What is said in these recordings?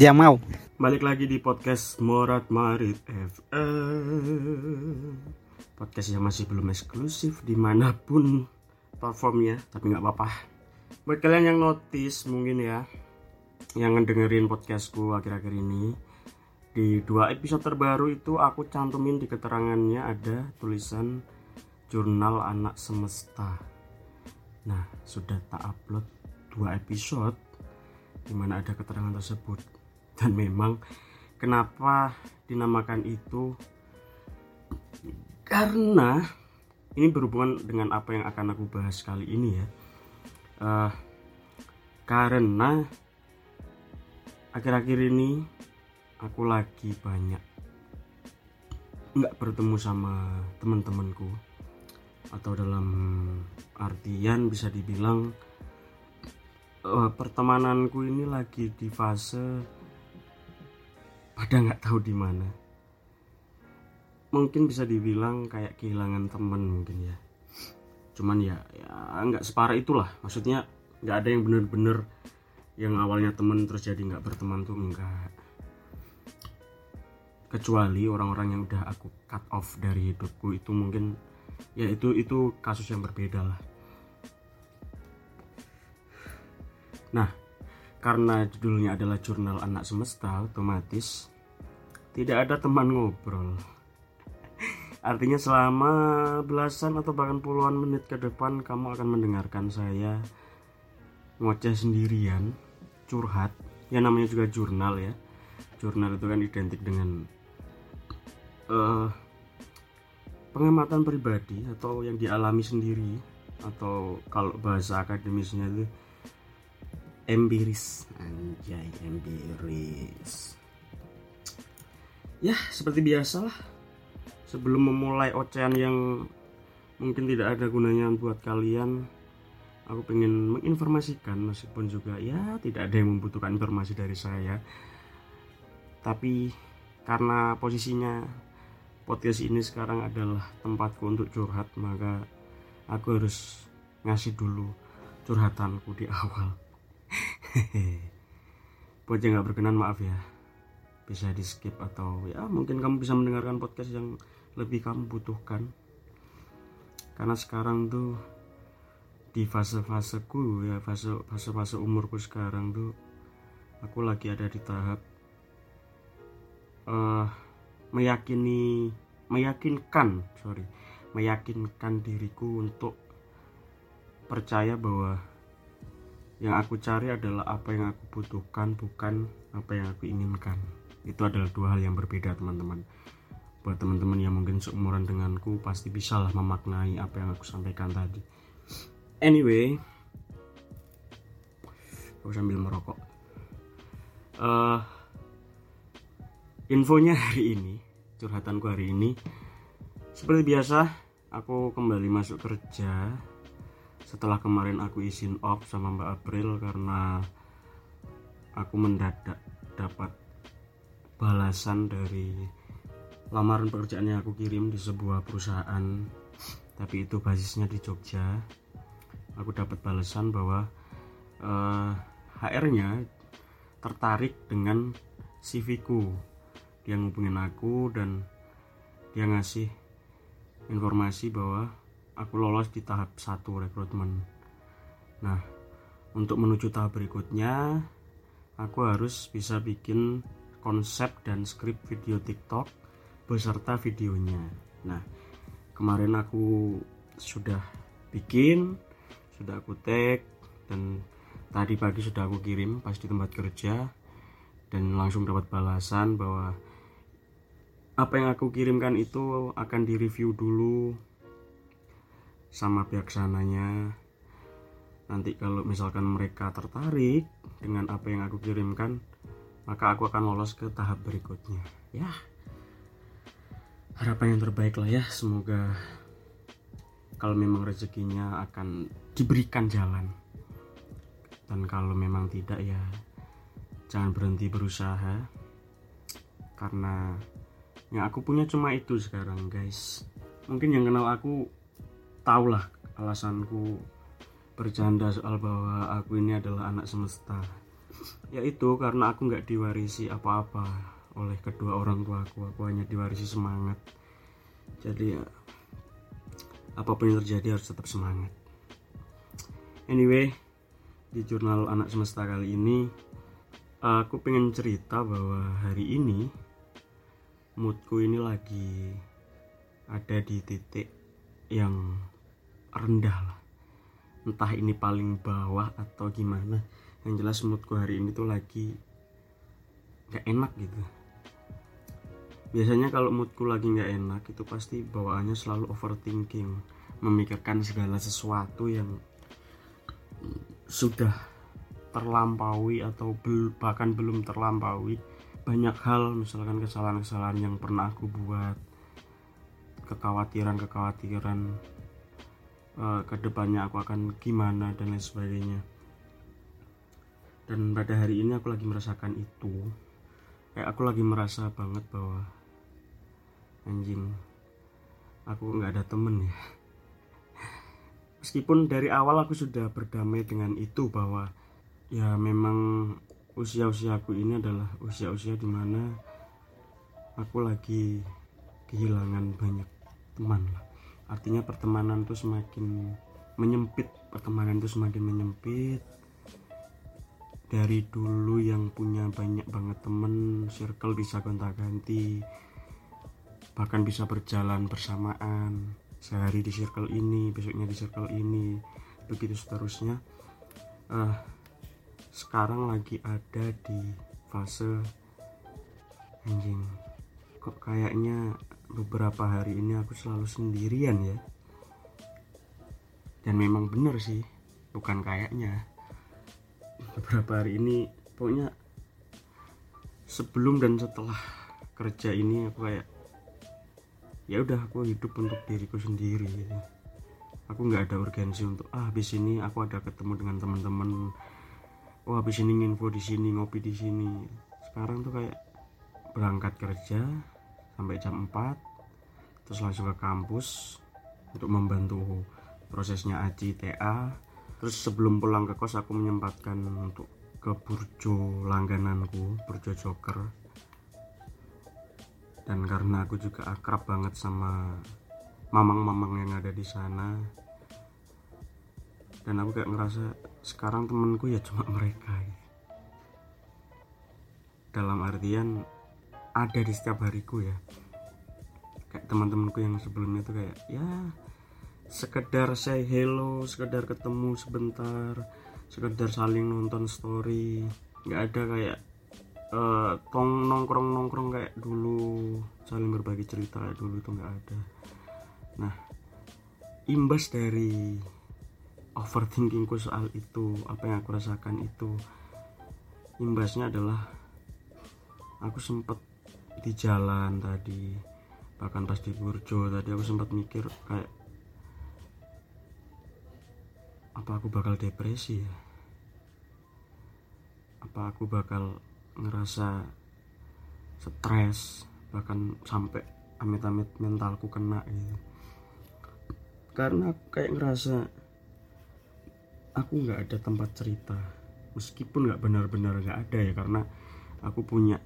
Dia mau. Balik lagi di podcast Morat Marit FM Podcast yang masih belum eksklusif di mana pun platformnya Tapi nggak apa-apa. Buat kalian yang notice mungkin ya Yang ngedengerin podcastku akhir-akhir ini Di dua episode terbaru itu aku cantumin di keterangannya ada tulisan Jurnal Anak Semesta. Nah sudah tak upload dua episode Di mana ada keterangan tersebut dan memang kenapa dinamakan itu? Karena ini berhubungan dengan apa yang akan aku bahas kali ini ya. Uh, karena akhir-akhir ini aku lagi banyak nggak bertemu sama teman-temanku. Atau dalam artian bisa dibilang uh, pertemananku ini lagi di fase pada nggak tahu di mana? Mungkin bisa dibilang kayak kehilangan temen mungkin ya. Cuman ya ya nggak separah itulah. Maksudnya nggak ada yang bener-bener yang awalnya temen terus jadi nggak berteman tuh enggak kecuali orang-orang yang udah aku cut off dari hidupku itu mungkin ya itu itu kasus yang berbeda lah. Nah karena judulnya adalah jurnal anak semesta otomatis tidak ada teman ngobrol. Artinya selama belasan atau bahkan puluhan menit ke depan kamu akan mendengarkan saya ngoceh sendirian curhat. Ya namanya juga jurnal ya. Jurnal itu kan identik dengan uh, pengamatan pribadi atau yang dialami sendiri atau kalau bahasa akademisnya itu empiris. Anjay empiris ya seperti biasa lah. Sebelum memulai ocehan yang mungkin tidak ada gunanya buat kalian aku pengen menginformasikan meskipun juga ya tidak ada yang membutuhkan informasi dari saya. Tapi karena posisinya podcast ini sekarang adalah tempatku untuk curhat maka aku harus ngasih dulu curhatanku di awal. Buat yang nggak berkenan maaf ya bisa di skip atau ya mungkin kamu bisa mendengarkan podcast yang lebih kamu butuhkan. Karena sekarang tuh di fase-faseku ya fase fase-fase umurku sekarang tuh aku lagi ada di tahap uh, meyakini meyakinkan sorry meyakinkan diriku untuk percaya bahwa yang aku cari adalah apa yang aku butuhkan bukan apa yang aku inginkan itu adalah dua hal yang berbeda teman-teman. Buat teman-teman yang mungkin seumuran denganku pasti bisa lah memaknai apa yang aku sampaikan tadi. Anyway aku sambil merokok. Uh, infonya hari ini curhatanku hari ini seperti biasa aku kembali masuk kerja setelah kemarin aku izin off sama Mbak April karena aku mendadak dapat balasan dari lamaran pekerjaan yang aku kirim di sebuah perusahaan tapi itu basisnya di Jogja. Aku dapat balasan bahwa uh, eh, HR-nya tertarik dengan CV ku dia ngubungin aku dan dia ngasih informasi bahwa aku lolos di tahap satu rekrutmen. Nah untuk menuju tahap berikutnya aku harus bisa bikin konsep dan skrip video TikTok beserta videonya. Nah kemarin aku sudah bikin sudah aku tag dan tadi pagi sudah aku kirim pas di tempat kerja dan langsung dapat balasan bahwa apa yang aku kirimkan itu akan direview dulu sama pihak sananya. Nanti kalau misalkan mereka tertarik dengan apa yang aku kirimkan maka aku akan lolos ke tahap berikutnya. Ya. Harapan yang terbaik lah ya. Semoga kalau memang rezekinya akan diberikan jalan. Dan kalau memang tidak ya jangan berhenti berusaha. Karena yang aku punya cuma itu sekarang guys. Mungkin yang kenal aku tahulah alasanku bercanda soal bahwa aku ini adalah anak semesta yaitu karena aku nggak diwarisi apa-apa oleh kedua orang tua aku. Aku hanya diwarisi semangat. Jadi ya apa pun yang terjadi harus tetap semangat. Anyway di jurnal anak semesta kali ini aku pengen cerita bahwa hari ini moodku ini lagi ada di titik yang rendah lah. Entah ini paling bawah atau gimana yang jelas moodku hari ini tuh lagi gak enak gitu. Biasanya kalau moodku lagi gak enak itu pasti bawaannya selalu overthinking memikirkan segala sesuatu yang sudah terlampaui atau bel, bahkan belum terlampaui. Banyak hal misalkan kesalahan-kesalahan yang pernah aku buat kekhawatiran-kekhawatiran uh, ke depannya aku akan gimana dan lain sebagainya dan pada hari ini aku lagi merasakan itu. Kayak aku lagi merasa banget bahwa anjing aku nggak ada temen ya. Meskipun dari awal aku sudah berdamai dengan itu bahwa ya memang usia-usia aku ini adalah usia-usia di mana aku lagi kehilangan banyak teman lah. Artinya pertemanan tuh semakin menyempit pertemanan tuh semakin menyempit dari dulu yang punya banyak banget temen circle bisa gonta-ganti. Bahkan bisa berjalan bersamaan. Sehari di circle ini besoknya di circle ini. Begitu seterusnya. Uh, sekarang lagi ada di fase anjing kok kayaknya beberapa hari ini aku selalu sendirian ya? Dan memang bener sih bukan kayaknya beberapa hari ini pokoknya sebelum dan setelah kerja ini aku kayak ya udah aku hidup untuk diriku sendiri gitu. aku nggak ada urgensi untuk ah habis ini aku ada ketemu dengan teman-teman. Oh habis ini info di sini ngopi di sini. Sekarang tuh kayak berangkat kerja sampai jam 4 terus langsung ke kampus untuk membantu prosesnya Aji TA terus sebelum pulang ke kos aku menyempatkan untuk ke burjo langgananku burjo joker. Dan karena aku juga akrab banget sama mamang-mamang yang ada di sana dan aku kayak ngerasa sekarang temenku ya cuma mereka. Dalam artian ada di setiap hariku ya. Kayak teman-temanku yang sebelumnya tuh kayak ya sekedar say hello sekedar ketemu sebentar sekedar saling nonton story. Nggak ada kayak uh, tong nongkrong nongkrong kayak dulu saling berbagi cerita kayak dulu itu nggak ada. Nah imbas dari overthinkingku soal itu apa yang aku rasakan itu imbasnya adalah aku sempet di jalan tadi bahkan pas di Burjo tadi aku sempat mikir kayak apa aku bakal depresi ya? Apa aku bakal ngerasa stres bahkan sampai amit-amit mentalku kena gitu? Karena aku kayak ngerasa aku nggak ada tempat cerita. Meskipun nggak benar-benar nggak ada ya karena aku punya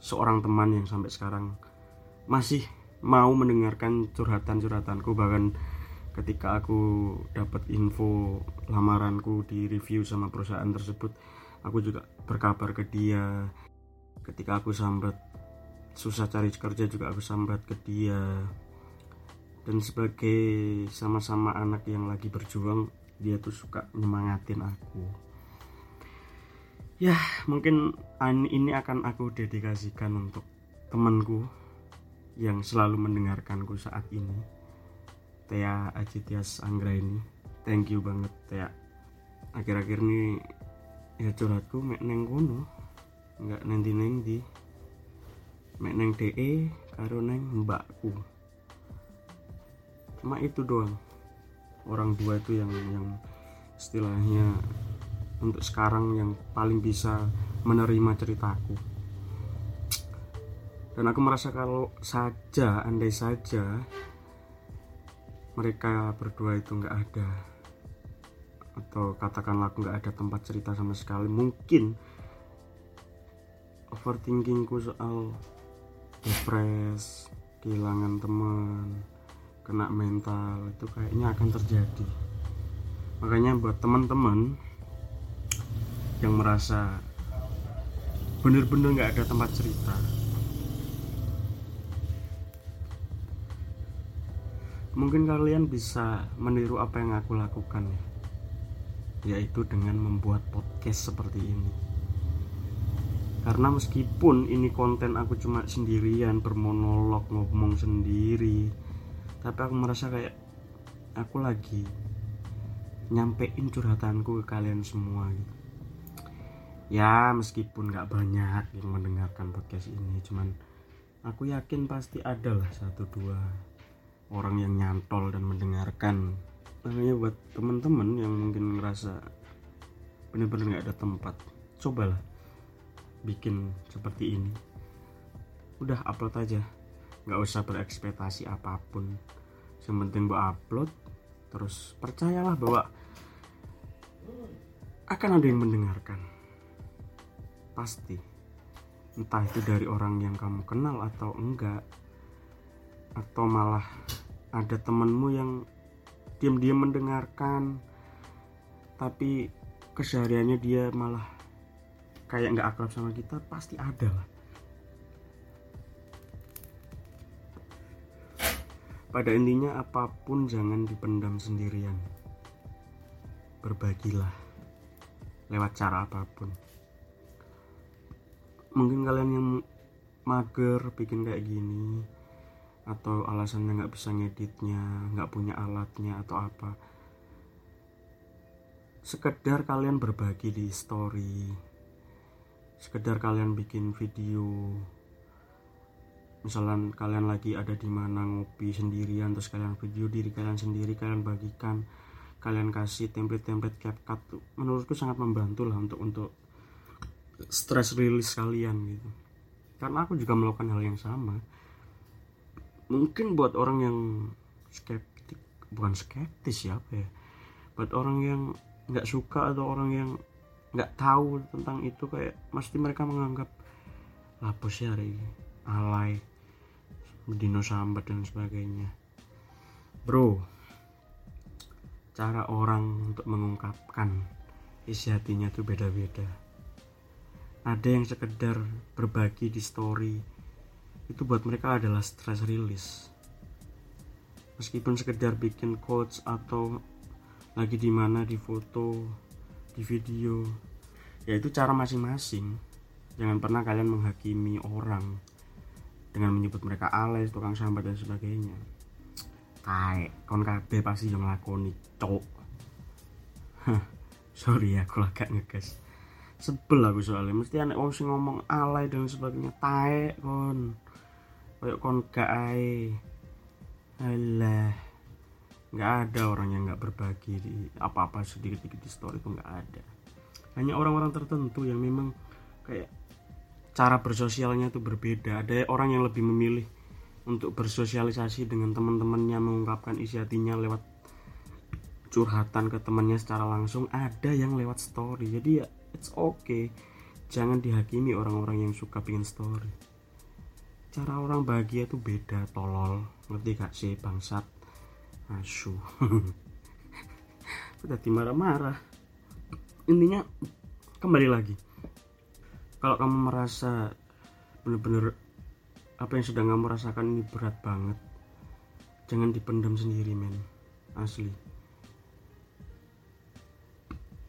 seorang teman yang sampai sekarang masih mau mendengarkan curhatan-curhatanku bahkan ketika aku dapat info lamaranku di review sama perusahaan tersebut aku juga berkabar ke dia. Ketika aku sambat susah cari kerja juga aku sambat ke dia. Dan sebagai sama-sama anak yang lagi berjuang dia tuh suka nyemangatin aku. Ya mungkin ini akan aku dedikasikan untuk temanku yang selalu mendengarkanku saat ini Tea Ajitias Anggra ini. Thank you banget Tea. Akhir-akhir ini ya curhatku mek neng kono. Nggak nanti neng di. Mek neng de karo neng mbakku. Cuma itu doang. Orang dua itu yang yang istilahnya untuk sekarang yang paling bisa menerima ceritaku. Dan aku merasa kalau saja andai saja mereka berdua itu nggak ada atau katakanlah aku nggak ada tempat cerita sama sekali mungkin overthinkingku soal depres kehilangan teman kena mental itu kayaknya akan terjadi. Makanya buat teman-teman yang merasa bener-bener nggak ada tempat cerita mungkin kalian bisa meniru apa yang aku lakukan ya. Yaitu dengan membuat podcast seperti ini. Karena meskipun ini konten aku cuma sendirian bermonolog ngomong sendiri tapi aku merasa kayak aku lagi nyampein curhatanku ke kalian semua gitu. Ya meskipun nggak banyak yang mendengarkan podcast ini cuman aku yakin pasti ada lah satu dua orang yang nyantol dan mendengarkan. Makanya buat teman-teman yang mungkin ngerasa bener-bener nggak ada tempat cobalah bikin seperti ini. Udah upload aja. Nggak usah berekspektasi apa pun. Yang penting buat upload terus percayalah bahwa akan ada yang mendengarkan. Pasti. Entah itu dari orang yang kamu kenal atau enggak atau malah ada temenmu yang diam-diam mendengarkan tapi kesehariannya dia malah kayak nggak akrab sama kita pasti ada lah. Pada intinya apa pun jangan dipendam sendirian. Berbagilah lewat cara apa pun. Mungkin kalian yang mager bikin kayak gini atau alasannya nggak bisa ngeditnya nggak punya alatnya atau apa? Sekedar kalian berbagi di story. Sekedar kalian bikin video. Misalnya kalian lagi ada di mana ngopi sendirian terus kalian video diri kalian sendiri kalian bagikan. Kalian kasih template-template CapCut menurutku sangat membantu lah untuk untuk stress release kalian gitu. Karena aku juga melakukan hal yang sama mungkin buat orang yang skeptik bukan skeptis ya apa ya? Buat orang yang nggak suka atau orang yang nggak tahu tentang itu kayak pasti mereka menganggap lapus ya hari alay dino sambat dan sebagainya. Bro cara orang untuk mengungkapkan isi hatinya tuh beda-beda. Ada yang sekedar berbagi di story itu buat mereka adalah stress release. Meskipun sekedar bikin quotes atau lagi di mana di foto di video ya itu cara masing-masing. Jangan pernah kalian menghakimi orang dengan menyebut mereka alay tukang sambat dan sebagainya. Kayak kon kabeh pasti yang lakoni cok. Sorry ya aku agak ngegas. Sebel aku soalnya. Mesti anak wong ngomong alay dan sebagainya. Taek kon kayak kon gak ae. Alah. Nggak ada orang yang nggak berbagi di apa-apa sedikit-sedikit di story itu nggak ada. Hanya orang-orang tertentu yang memang kayak cara bersosialnya itu berbeda. Ada orang yang lebih memilih untuk bersosialisasi dengan teman-temannya mengungkapkan isi hatinya lewat curhatan ke temannya secara langsung. Ada yang lewat story. Jadi ya it's okay. Jangan dihakimi orang-orang yang suka bikin story cara orang bahagia itu beda tolol. Ngerti gak sih bangsat? Asu. Udah dimarah-marah. Intinya kembali lagi. Kalau kamu merasa bener-bener apa yang sedang kamu rasakan ini berat banget jangan dipendam sendiri men. Asli.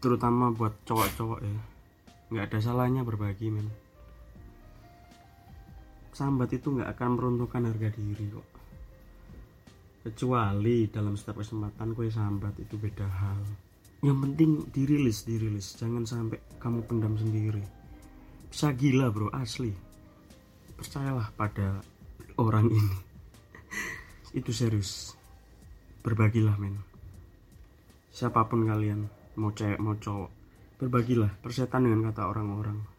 Terutama buat cowok-cowok ya. Nggak ada salahnya berbagi men sambat itu nggak akan meruntuhkan harga diri kok. Kecuali dalam setiap kesempatan kue sambat itu beda hal. Yang penting dirilis dirilis. Jangan sampai kamu pendam sendiri. Bisa gila bro. Asli. Percayalah pada orang ini. Itu serius. Berbagilah men. Siapa pun kalian mau cewek mau cowok. Berbagilah persetan dengan kata orang-orang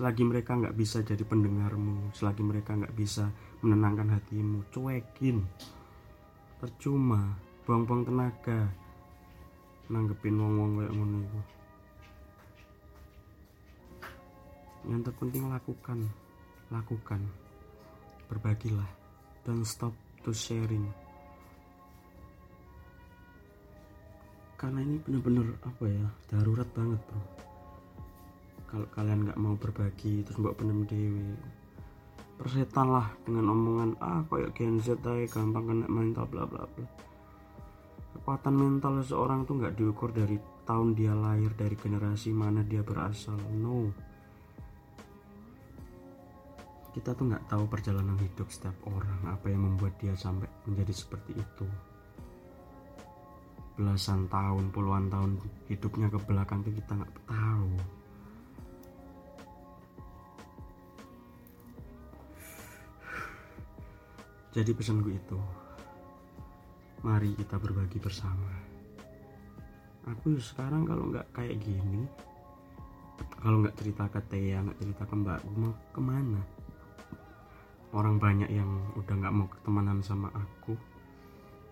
selagi mereka nggak bisa jadi pendengarmu selagi mereka nggak bisa menenangkan hatimu cuekin. Percuma buang-buang tenaga. Nanggepin wong-wong kayak ngono yang terpenting lakukan lakukan. Berbagilah. Dan stop to sharing. Karena ini bener-bener apa ya darurat banget bro kalau kalian nggak mau berbagi terus mbak pendem dewi persetan lah dengan omongan ah kayak Gen Z aja gampang kena mental bla bla bla. Kekuatan mental seseorang tuh nggak diukur dari tahun dia lahir dari generasi mana dia berasal. No. Kita tuh nggak tahu perjalanan hidup setiap orang apa yang membuat dia sampai menjadi seperti itu. Belasan tahun puluhan tahun hidupnya ke belakang tuh kita nggak tahu jadi pesanku itu mari kita berbagi bersama. Aku sekarang kalau nggak kayak gini kalau nggak cerita ke Tia nggak cerita ke Mbak mau ke mana? Orang banyak yang udah nggak mau ketemanan sama aku.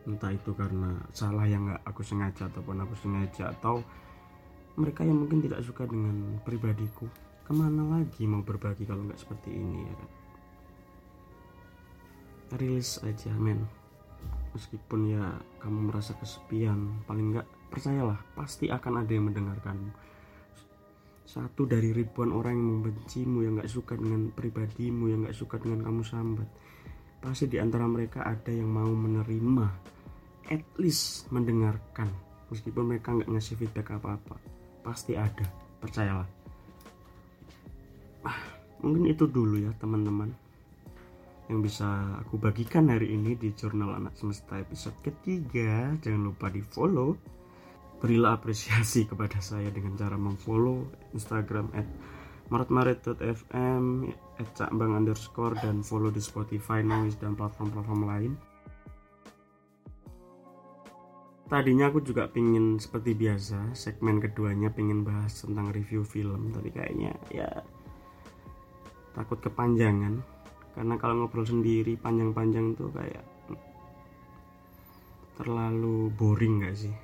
Entah itu karena salah yang nggak aku sengaja ataupun aku sengaja atau mereka yang mungkin tidak suka dengan pribadiku. Ke mana lagi mau berbagi kalau nggak seperti ini ya kan rilis aja men. Meskipun ya kamu merasa kesepian paling nggak percayalah pasti akan ada yang mendengarkanmu satu dari ribuan orang yang membencimu yang nggak suka dengan pribadimu yang nggak suka dengan kamu sambat. Pasti di antara mereka ada yang mau menerima at least mendengarkan. Meskipun mereka nggak ngasih feedback apa-apa pasti ada. Percayalah. Ah, mungkin itu dulu ya teman-teman yang bisa aku bagikan hari ini di jurnal anak semesta episode ketiga. Jangan lupa di follow berilah apresiasi kepada saya dengan cara memfollow instagram at maretmaret.fm at cakbang underscore dan follow di spotify noise dan platform-platform lain. Tadinya aku juga pingin seperti biasa segmen keduanya pingin bahas tentang review film tapi kayaknya ya takut kepanjangan karena kalau ngobrol sendiri panjang-panjang tuh kayak terlalu boring gak sih?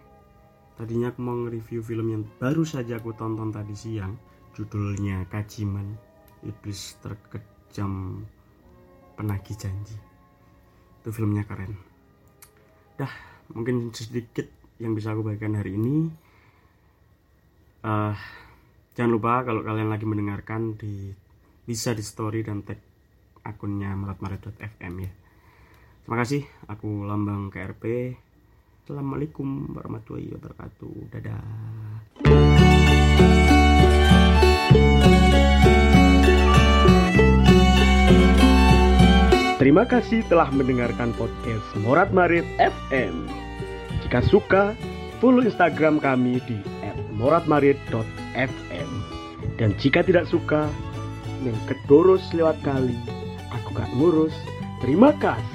Tadinya aku mau nge-review film yang baru saja aku tonton tadi siang judulnya Kajiman Iblis Terkejam Penagih Janji. Itu filmnya keren. Dah mungkin sedikit yang bisa aku bagikan hari ini. Uh, jangan lupa kalau kalian lagi mendengarkan di bisa di story dan tag akunnya melatmaret.fm ya terima kasih aku lambang KRP Assalamualaikum warahmatullahi wabarakatuh dadah Terima kasih telah mendengarkan podcast Morat Marit FM. Jika suka, follow Instagram kami di @moratmarit.fm. Dan jika tidak suka, yang lewat kali, gak ngurus. Terima kasih.